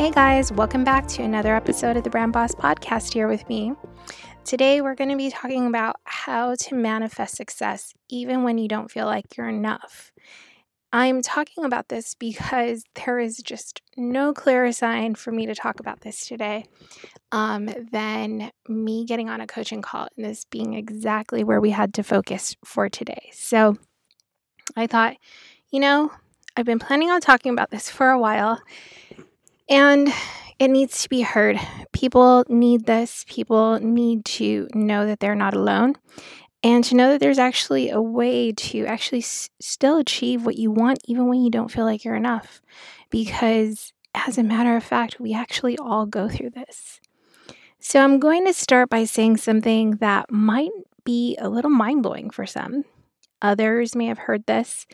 Hey guys, welcome back to another episode of the Brand Boss podcast here with me. Today, we're going to be talking about how to manifest success even when you don't feel like you're enough. I'm talking about this because there is just no clearer sign for me to talk about this today um, than me getting on a coaching call and this being exactly where we had to focus for today. So I thought, you know, I've been planning on talking about this for a while, and it needs to be heard. People need this. People need to know that they're not alone and to know that there's actually a way to actually s- still achieve what you want, even when you don't feel like you're enough. Because, as a matter of fact, we actually all go through this. So, I'm going to start by saying something that might be a little mind blowing for some. Others may have heard this.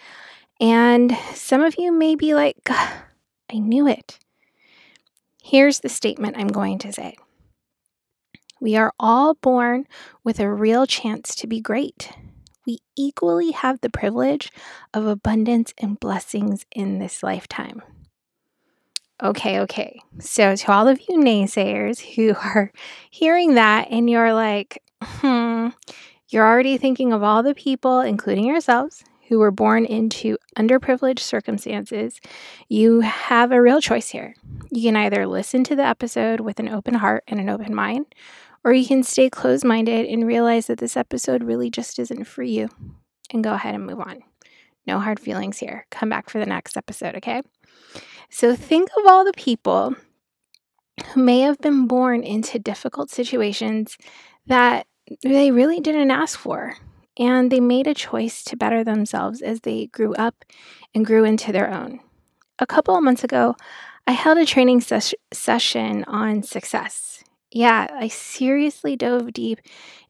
And some of you may be like, I knew it. Here's the statement I'm going to say We are all born with a real chance to be great. We equally have the privilege of abundance and blessings in this lifetime. Okay, okay. So, to all of you naysayers who are hearing that and you're like, hmm, you're already thinking of all the people, including yourselves, who were born into underprivileged circumstances, you have a real choice here. You can either listen to the episode with an open heart and an open mind, or you can stay closed minded and realize that this episode really just isn't for you and go ahead and move on. No hard feelings here. Come back for the next episode, okay? So think of all the people who may have been born into difficult situations that they really didn't ask for and they made a choice to better themselves as they grew up and grew into their own. A couple of months ago, I held a training ses- session on success. Yeah, I seriously dove deep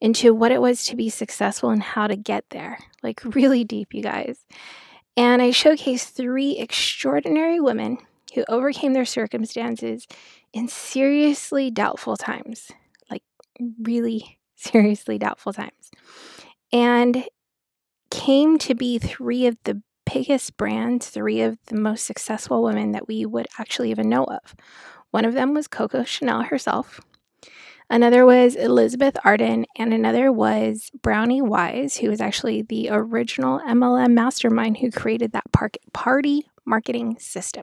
into what it was to be successful and how to get there. Like, really deep, you guys. And I showcased three extraordinary women who overcame their circumstances in seriously doubtful times. Like, really seriously doubtful times and came to be three of the biggest brands, three of the most successful women that we would actually even know of. One of them was Coco Chanel herself. Another was Elizabeth Arden, and another was Brownie Wise, who was actually the original MLM mastermind who created that party marketing system.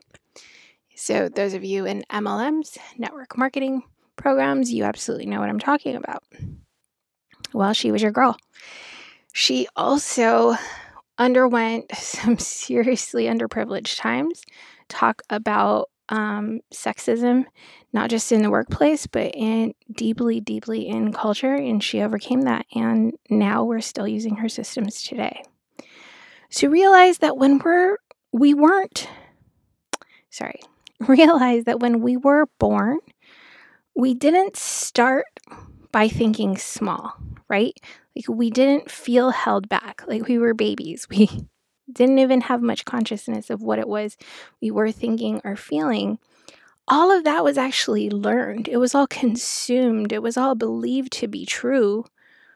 So, those of you in MLMs, network marketing programs, you absolutely know what I'm talking about. Well, she was your girl. She also underwent some seriously underprivileged times, talk about um, sexism, not just in the workplace, but in deeply, deeply in culture. And she overcame that. And now we're still using her systems today. So realize that when we're, we weren't, sorry, realize that when we were born, we didn't start by thinking small, right? Like we didn't feel held back. Like we were babies. We didn't even have much consciousness of what it was we were thinking or feeling. All of that was actually learned. It was all consumed. It was all believed to be true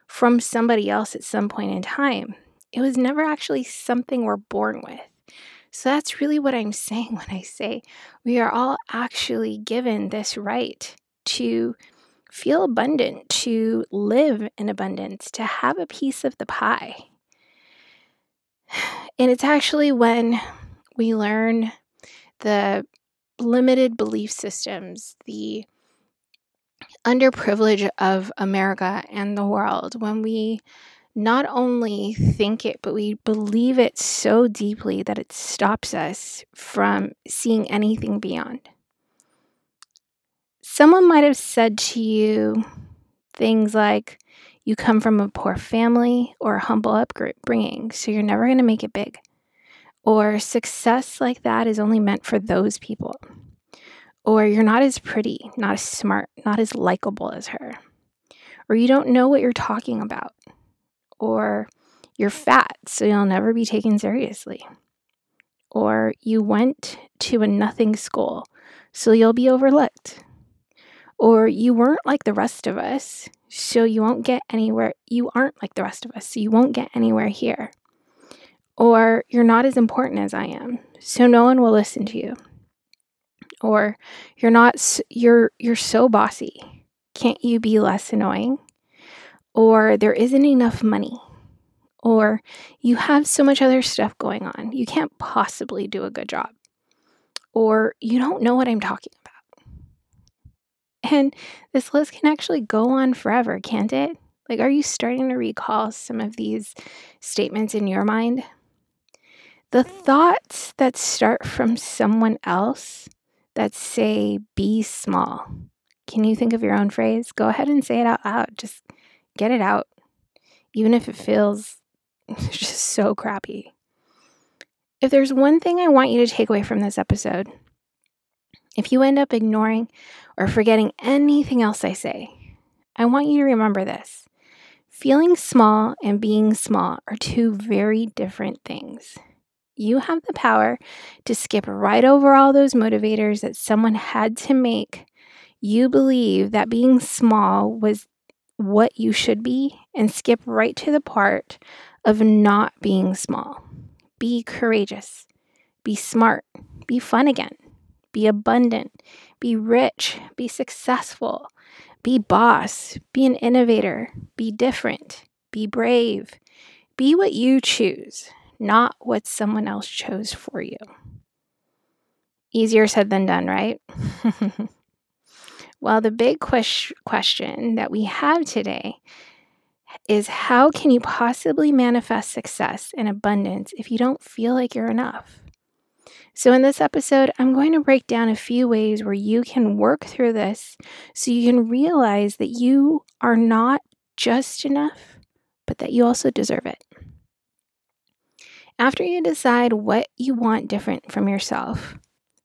from somebody else at some point in time. It was never actually something we're born with. So that's really what I'm saying when I say we are all actually given this right to feel abundant, to live in abundance, to have a piece of the pie. And it's actually when we learn the limited belief systems, the underprivilege of America and the world when we not only think it, but we believe it so deeply that it stops us from seeing anything beyond. Someone might have said to you things like, you come from a poor family or a humble upbringing, so you're never going to make it big. Or success like that is only meant for those people. Or you're not as pretty, not as smart, not as likable as her. Or you don't know what you're talking about. Or you're fat, so you'll never be taken seriously. Or you went to a nothing school, so you'll be overlooked. Or you weren't like the rest of us, so you won't get anywhere. You aren't like the rest of us, so you won't get anywhere here. Or you're not as important as I am, so no one will listen to you. Or you're not you're you're so bossy. Can't you be less annoying? Or there isn't enough money. Or you have so much other stuff going on. You can't possibly do a good job. Or you don't know what I'm talking. And this list can actually go on forever, can't it? Like, are you starting to recall some of these statements in your mind? The thoughts that start from someone else that say, be small. Can you think of your own phrase? Go ahead and say it out loud. Just get it out, even if it feels just so crappy. If there's one thing I want you to take away from this episode, if you end up ignoring or forgetting anything else I say, I want you to remember this. Feeling small and being small are two very different things. You have the power to skip right over all those motivators that someone had to make. You believe that being small was what you should be and skip right to the part of not being small. Be courageous, be smart, be fun again, be abundant, be rich, be successful, be boss, be an innovator, be different, be brave, be what you choose not what someone else chose for you. Easier said than done, right? well, the big ques- question that we have today is how can you possibly manifest success and abundance if you don't feel like you're enough? So, in this episode, I'm going to break down a few ways where you can work through this so you can realize that you are not just enough, but that you also deserve it. After you decide what you want different from yourself,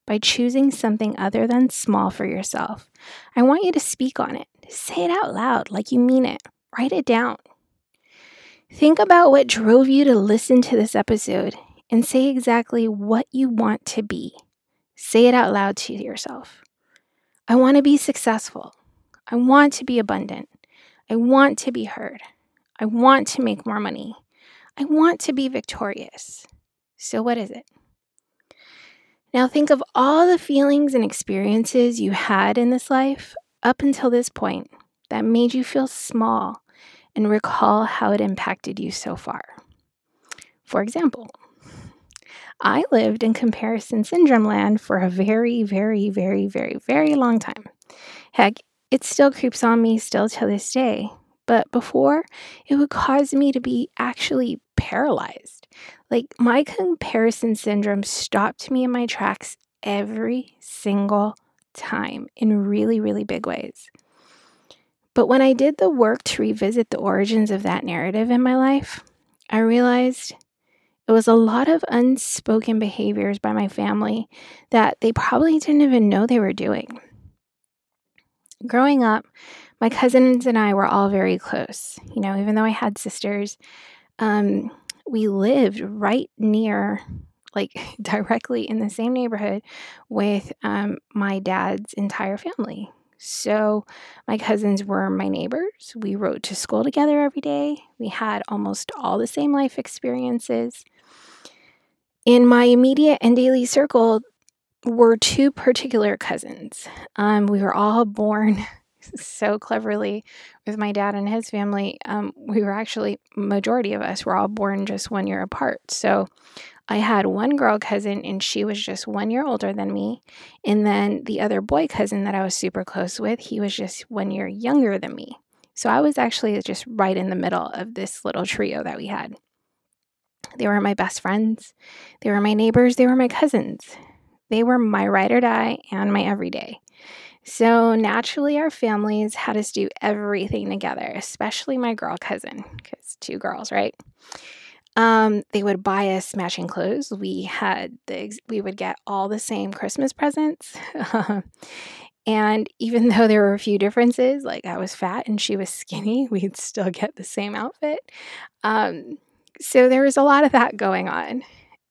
by choosing something other than small for yourself, I want you to speak on it. Say it out loud like you mean it. Write it down. Think about what drove you to listen to this episode and say exactly what you want to be. Say it out loud to yourself. I want to be successful. I want to be abundant. I want to be heard. I want to make more money. I want to be victorious. So, what is it? Now, think of all the feelings and experiences you had in this life up until this point that made you feel small and recall how it impacted you so far. For example, I lived in comparison syndrome land for a very, very, very, very, very long time. Heck, it still creeps on me still to this day. But before, it would cause me to be actually paralyzed. Like my comparison syndrome stopped me in my tracks every single time in really, really big ways. But when I did the work to revisit the origins of that narrative in my life, I realized it was a lot of unspoken behaviors by my family that they probably didn't even know they were doing. Growing up, my cousins and I were all very close. You know, even though I had sisters, um, we lived right near, like directly in the same neighborhood with um, my dad's entire family. So, my cousins were my neighbors. We rode to school together every day. We had almost all the same life experiences. In my immediate and daily circle were two particular cousins. Um, we were all born so cleverly with my dad and his family. Um, we were actually, majority of us were all born just one year apart. So I had one girl cousin, and she was just one year older than me. And then the other boy cousin that I was super close with, he was just one year younger than me. So I was actually just right in the middle of this little trio that we had. They were my best friends, they were my neighbors, they were my cousins. They were my ride or die and my everyday. So naturally, our families had us do everything together, especially my girl cousin, because two girls, right? Um, they would buy us matching clothes. We had the we would get all the same Christmas presents. and even though there were a few differences, like I was fat and she was skinny, we'd still get the same outfit. Um, so there was a lot of that going on.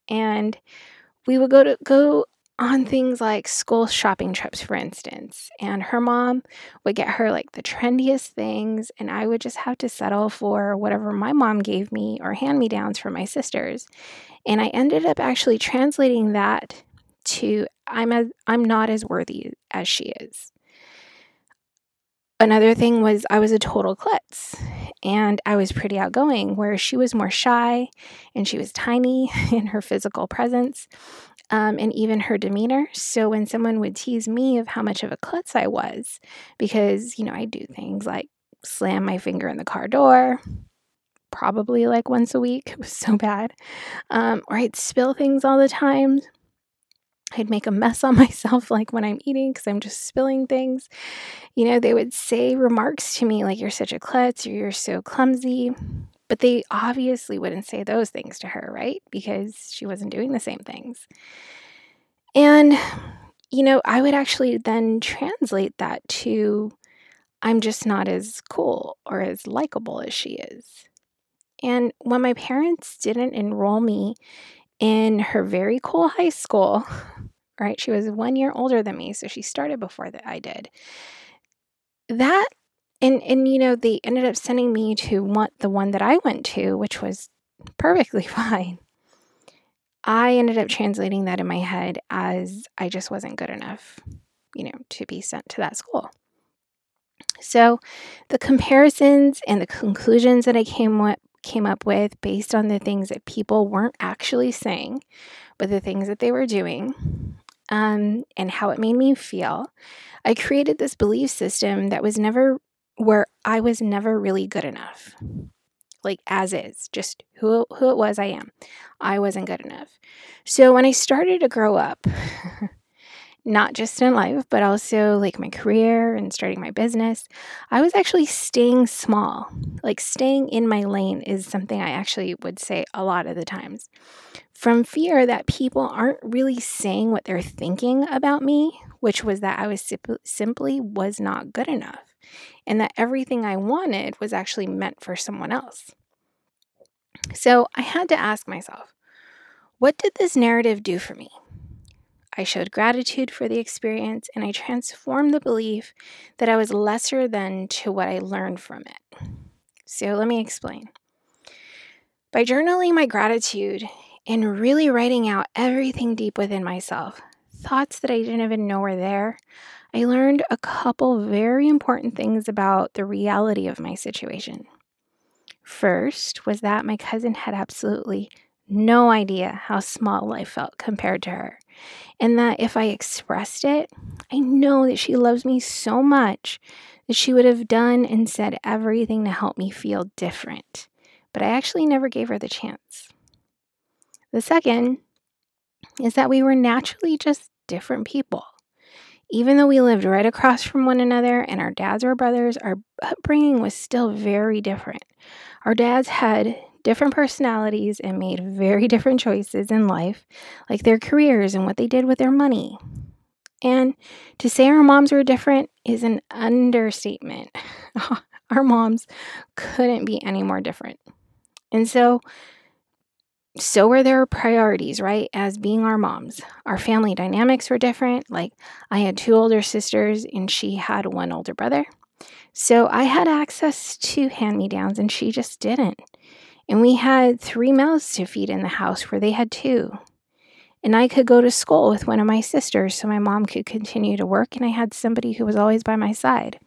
And we would go to go on things like school shopping trips, for instance. And her mom would get her like the trendiest things, and I would just have to settle for whatever my mom gave me or hand me downs for my sisters. And I ended up actually translating that to I'm as I'm not as worthy as she is. Another thing was I was a total klutz and I was pretty outgoing, where she was more shy and she was tiny in her physical presence um, and even her demeanor. So when someone would tease me of how much of a klutz I was, because, you know, I do things like slam my finger in the car door, probably like once a week. It was so bad. Um, or I'd spill things all the time. I'd make a mess on myself, like when I'm eating, because I'm just spilling things. You know, they would say remarks to me like, you're such a klutz or you're so clumsy. But they obviously wouldn't say those things to her, right? Because she wasn't doing the same things. And, you know, I would actually then translate that to I'm just not as cool or as likable as she is. And when my parents didn't enroll me in her very cool high school, right? She was one year older than me, so she started before that I did. That and and you know they ended up sending me to one the one that I went to, which was perfectly fine. I ended up translating that in my head as I just wasn't good enough, you know, to be sent to that school. So, the comparisons and the conclusions that I came with, came up with based on the things that people weren't actually saying, but the things that they were doing, um, and how it made me feel, I created this belief system that was never where I was never really good enough. Like as is, just who who it was I am. I wasn't good enough. So when I started to grow up, not just in life, but also like my career and starting my business, I was actually staying small. Like staying in my lane is something I actually would say a lot of the times. From fear that people aren't really saying what they're thinking about me, which was that I was simply was not good enough and that everything I wanted was actually meant for someone else. So I had to ask myself, what did this narrative do for me? I showed gratitude for the experience and I transformed the belief that I was lesser than to what I learned from it. So let me explain. By journaling my gratitude and really writing out everything deep within myself, thoughts that I didn't even know were there, I learned a couple very important things about the reality of my situation. First was that my cousin had absolutely no idea how small life felt compared to her, and that if I expressed it, I know that she loves me so much that she would have done and said everything to help me feel different. But I actually never gave her the chance. The second is that we were naturally just different people. Even though we lived right across from one another and our dads were brothers, our upbringing was still very different. Our dads had different personalities and made very different choices in life, like their careers and what they did with their money. And to say our moms were different is an understatement. our moms couldn't be any more different. And so so were their priorities, right? As being our moms. Our family dynamics were different. Like, I had two older sisters and she had one older brother. So I had access to hand me downs and she just didn't. And we had three mouths to feed in the house where they had two. And I could go to school with one of my sisters so my mom could continue to work and I had somebody who was always by my side.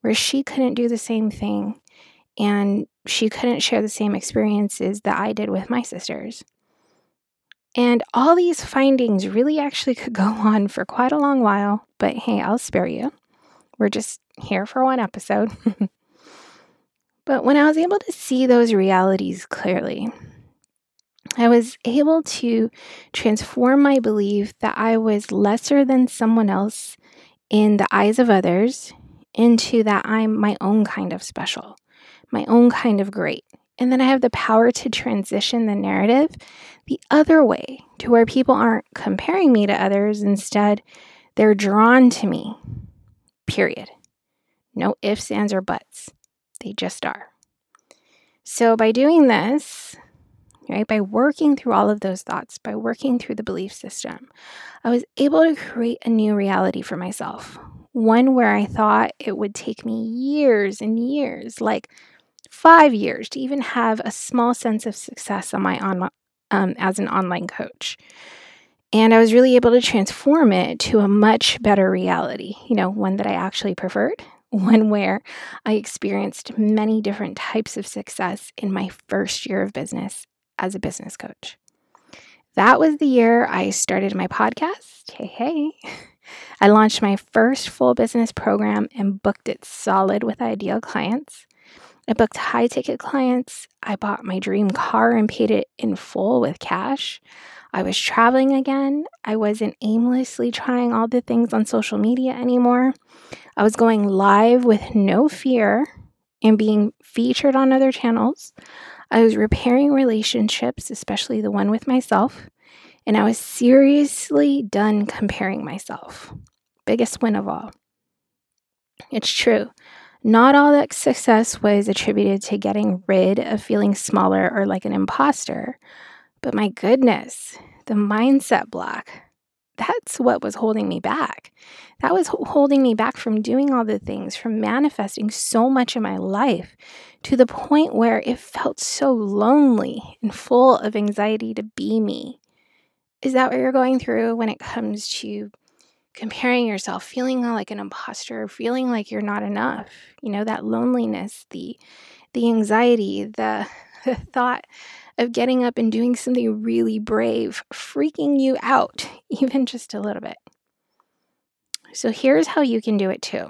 where she couldn't do the same thing and she couldn't share the same experiences that I did with my sisters. And all these findings really actually could go on for quite a long while, but hey, I'll spare you. We're just here for one episode. but when I was able to see those realities clearly, I was able to transform my belief that I was lesser than someone else in the eyes of others into that I'm my own kind of special, my own kind of great. And then I have the power to transition the narrative the other way to where people aren't comparing me to others. Instead, they're drawn to me. Period. No ifs, ands, or buts. They just are. So by doing this, right, by working through all of those thoughts, by working through the belief system, I was able to create a new reality for myself. One where I thought it would take me years and years, like five years to even have a small sense of success on my on um, as an online coach. And I was really able to transform it to a much better reality, you know, one that I actually preferred, one where I experienced many different types of success in my first year of business as a business coach. That was the year I started my podcast. Hey, hey. I launched my first full business program and booked it solid with ideal clients. I booked high ticket clients. I bought my dream car and paid it in full with cash. I was traveling again. I wasn't aimlessly trying all the things on social media anymore. I was going live with no fear and being featured on other channels. I was repairing relationships, especially the one with myself. And I was seriously done comparing myself. Biggest win of all. It's true. Not all that success was attributed to getting rid of feeling smaller or like an imposter. But my goodness, the mindset block, that's what was holding me back. That was holding me back from doing all the things, from manifesting so much in my life to the point where it felt so lonely and full of anxiety to be me. Is that what you're going through when it comes to comparing yourself, feeling like an imposter, feeling like you're not enough. You know, that loneliness, the the anxiety, the, the thought of getting up and doing something really brave, freaking you out even just a little bit. So here's how you can do it too.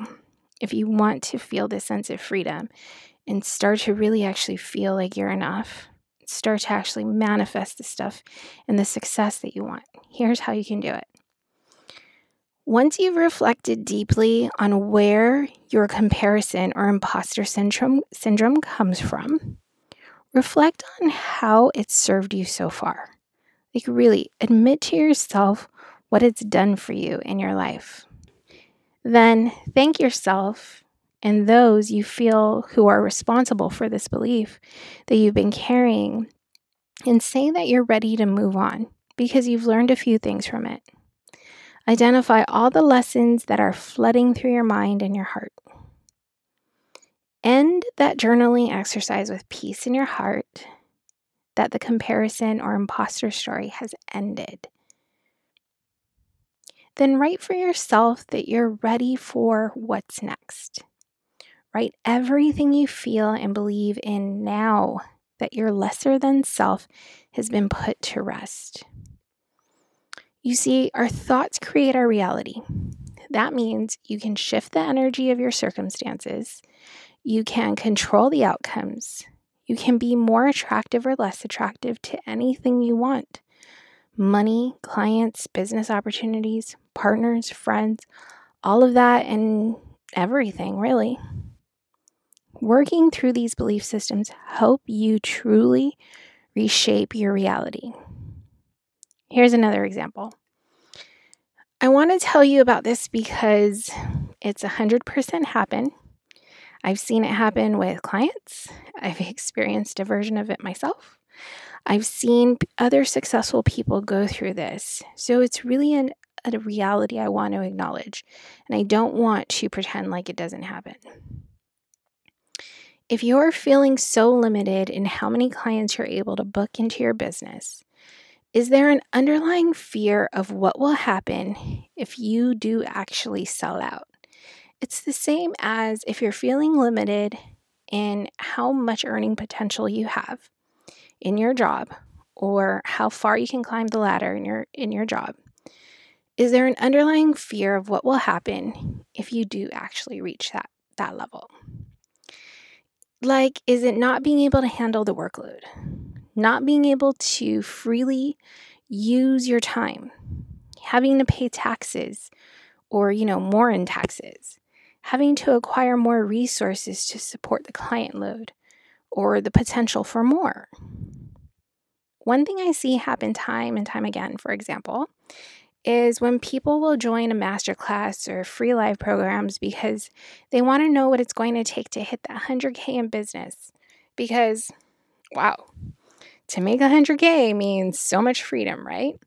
If you want to feel this sense of freedom and start to really actually feel like you're enough, start to actually manifest the stuff and the success that you want. Here's how you can do it. Once you've reflected deeply on where your comparison or imposter syndrome, syndrome comes from, reflect on how it's served you so far. Like, really admit to yourself what it's done for you in your life. Then thank yourself and those you feel who are responsible for this belief that you've been carrying, and say that you're ready to move on because you've learned a few things from it. Identify all the lessons that are flooding through your mind and your heart. End that journaling exercise with peace in your heart that the comparison or imposter story has ended. Then write for yourself that you're ready for what's next. Write everything you feel and believe in now that your lesser than self has been put to rest. You see, our thoughts create our reality. That means you can shift the energy of your circumstances, you can control the outcomes, you can be more attractive or less attractive to anything you want money, clients, business opportunities, partners, friends, all of that and everything, really. Working through these belief systems help you truly reshape your reality. Here's another example. I want to tell you about this because it's 100% happen. I've seen it happen with clients. I've experienced a version of it myself. I've seen other successful people go through this. So it's really an, a reality I want to acknowledge. And I don't want to pretend like it doesn't happen. If you're feeling so limited in how many clients you're able to book into your business, is there an underlying fear of what will happen if you do actually sell out? It's the same as if you're feeling limited in how much earning potential you have in your job or how far you can climb the ladder in your in your job. Is there an underlying fear of what will happen if you do actually reach that that level? Like is it not being able to handle the workload? Not being able to freely use your time, having to pay taxes or, you know, more in taxes, having to acquire more resources to support the client load or the potential for more. One thing I see happen time and time again, for example, is when people will join a masterclass or free live programs because they want to know what it's going to take to hit that 100K in business. Because, wow, to make 100K means so much freedom, right?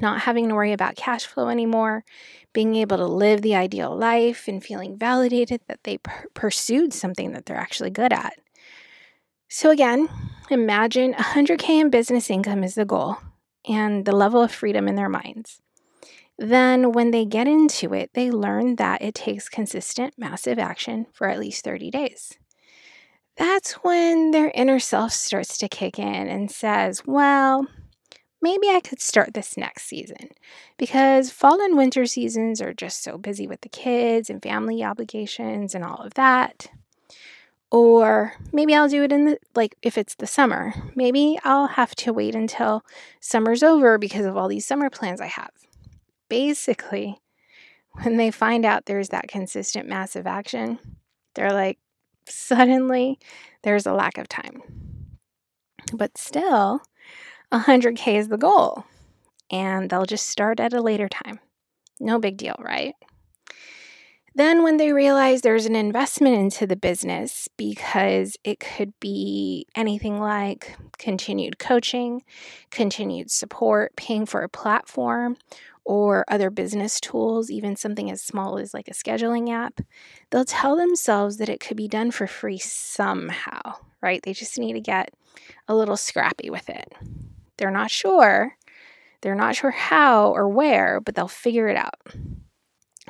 Not having to worry about cash flow anymore, being able to live the ideal life and feeling validated that they per- pursued something that they're actually good at. So, again, imagine 100K in business income is the goal and the level of freedom in their minds. Then, when they get into it, they learn that it takes consistent, massive action for at least 30 days that's when their inner self starts to kick in and says, Well, maybe I could start this next season because fall and winter seasons are just so busy with the kids and family obligations and all of that. Or maybe I'll do it in the, like, if it's the summer, maybe I'll have to wait until summer's over because of all these summer plans I have. Basically, when they find out there's that consistent massive action, they're like, suddenly there's a lack of time. But still, 100K is the goal, and they'll just start at a later time. No big deal, right? Then, when they realize there's an investment into the business, because it could be anything like continued coaching, continued support, paying for a platform, or other business tools, even something as small as like a scheduling app, they'll tell themselves that it could be done for free somehow, right? They just need to get a little scrappy with it. They're not sure. They're not sure how or where, but they'll figure it out.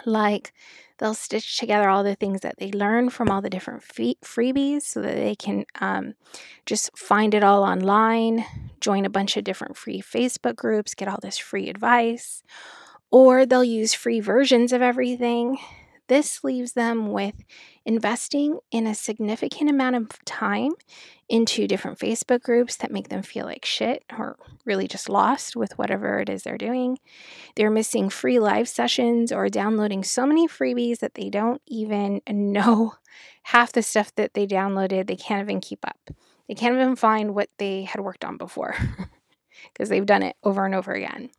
Like they'll stitch together all the things that they learn from all the different freebies so that they can um, just find it all online, join a bunch of different free Facebook groups, get all this free advice, or they'll use free versions of everything this leaves them with investing in a significant amount of time into different Facebook groups that make them feel like shit or really just lost with whatever it is they're doing. They're missing free live sessions or downloading so many freebies that they don't even know half the stuff that they downloaded. They can't even keep up. They can't even find what they had worked on before because they've done it over and over again.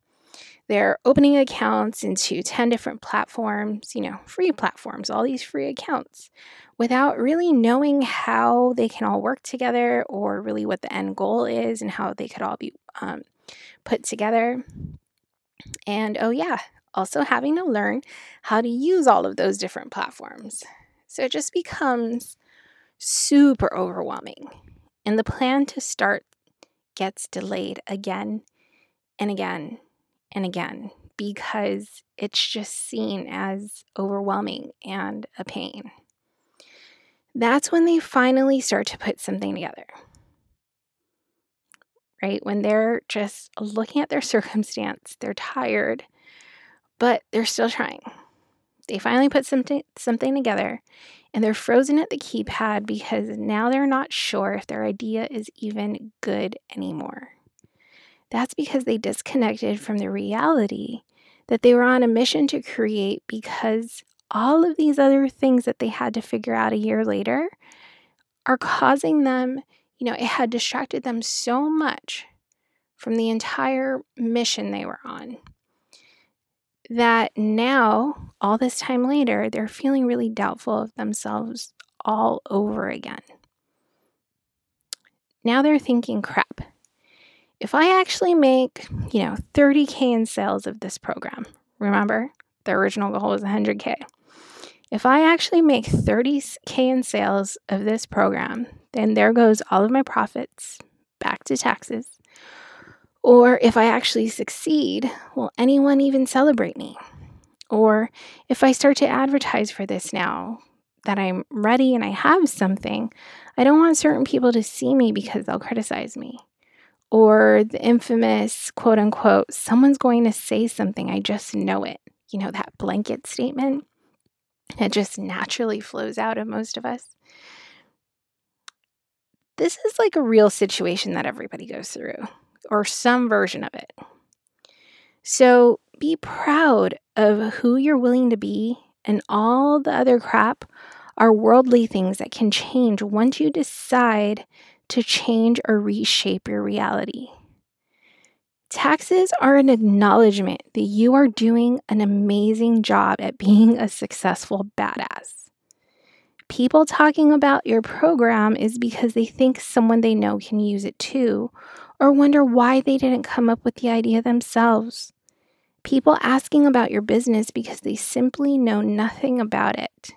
They're opening accounts into 10 different platforms, you know, free platforms, all these free accounts, without really knowing how they can all work together or really what the end goal is and how they could all be um, put together. And oh, yeah, also having to learn how to use all of those different platforms. So it just becomes super overwhelming. And the plan to start gets delayed again and again and again because it's just seen as overwhelming and a pain. That's when they finally start to put something together. Right? When they're just looking at their circumstance, they're tired, but they're still trying. They finally put something something together and they're frozen at the keypad because now they're not sure if their idea is even good anymore. That's because they disconnected from the reality that they were on a mission to create because all of these other things that they had to figure out a year later are causing them, you know, it had distracted them so much from the entire mission they were on that now, all this time later, they're feeling really doubtful of themselves all over again. Now they're thinking, crap, if I actually make, you know, 30K in sales of this program, remember the original goal was 100K. If I actually make 30K in sales of this program, then there goes all of my profits back to taxes. Or if I actually succeed, will anyone even celebrate me? Or if I start to advertise for this now that I'm ready and I have something, I don't want certain people to see me because they'll criticize me. Or the infamous quote unquote, someone's going to say something, I just know it. You know, that blanket statement that just naturally flows out of most of us. This is like a real situation that everybody goes through, or some version of it. So be proud of who you're willing to be, and all the other crap are worldly things that can change once you decide to change or reshape your reality. Taxes are an acknowledgement that you are doing an amazing job at being a successful badass. People talking about your program is because they think someone they know can use it too, or wonder why they didn't come up with the idea themselves. People asking about your business because they simply know nothing about it.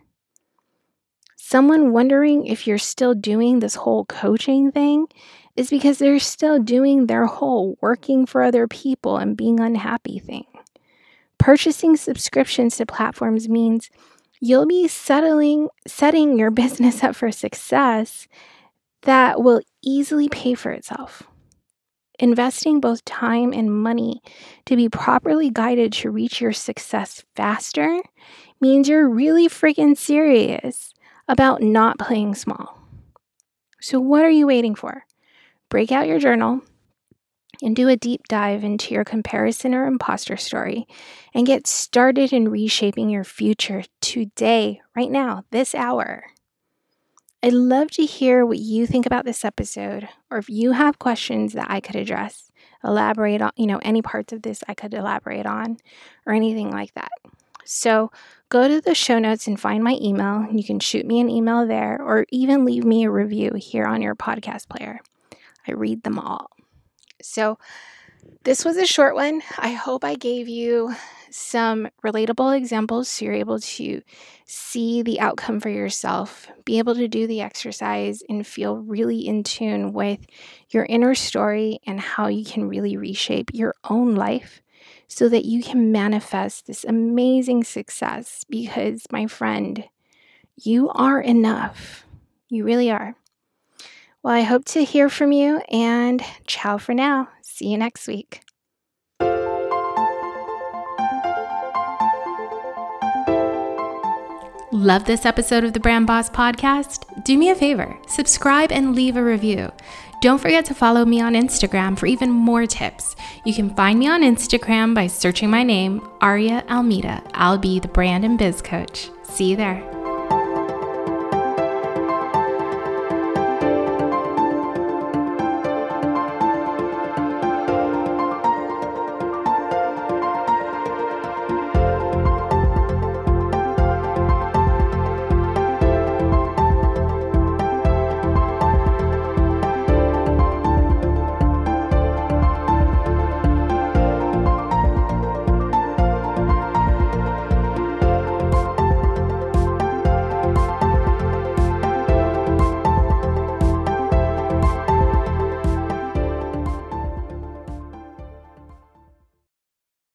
Someone wondering if you're still doing this whole coaching thing is because they're still doing their whole working for other people and being unhappy thing. Purchasing subscriptions to platforms means you'll be settling setting your business up for success that will easily pay for itself. Investing both time and money to be properly guided to reach your success faster means you're really freaking serious about not playing small. So, what are you waiting for? Break out your journal and do a deep dive into your comparison or imposter story and get started in reshaping your future today, right now, this hour. I'd love to hear what you think about this episode, or if you have questions that I could address, elaborate on, you know, any parts of this I could elaborate on, or anything like that. So go to the show notes and find my email. You can shoot me an email there, or even leave me a review here on your podcast player. I read them all. So, this was a short one. I hope I gave you some relatable examples so you're able to see the outcome for yourself, be able to do the exercise, and feel really in tune with your inner story and how you can really reshape your own life so that you can manifest this amazing success. Because, my friend, you are enough. You really are. Well, I hope to hear from you and ciao for now. See you next week. Love this episode of the Brand Boss Podcast? Do me a favor subscribe and leave a review. Don't forget to follow me on Instagram for even more tips. You can find me on Instagram by searching my name, Aria Almeida. I'll be the brand and biz coach. See you there.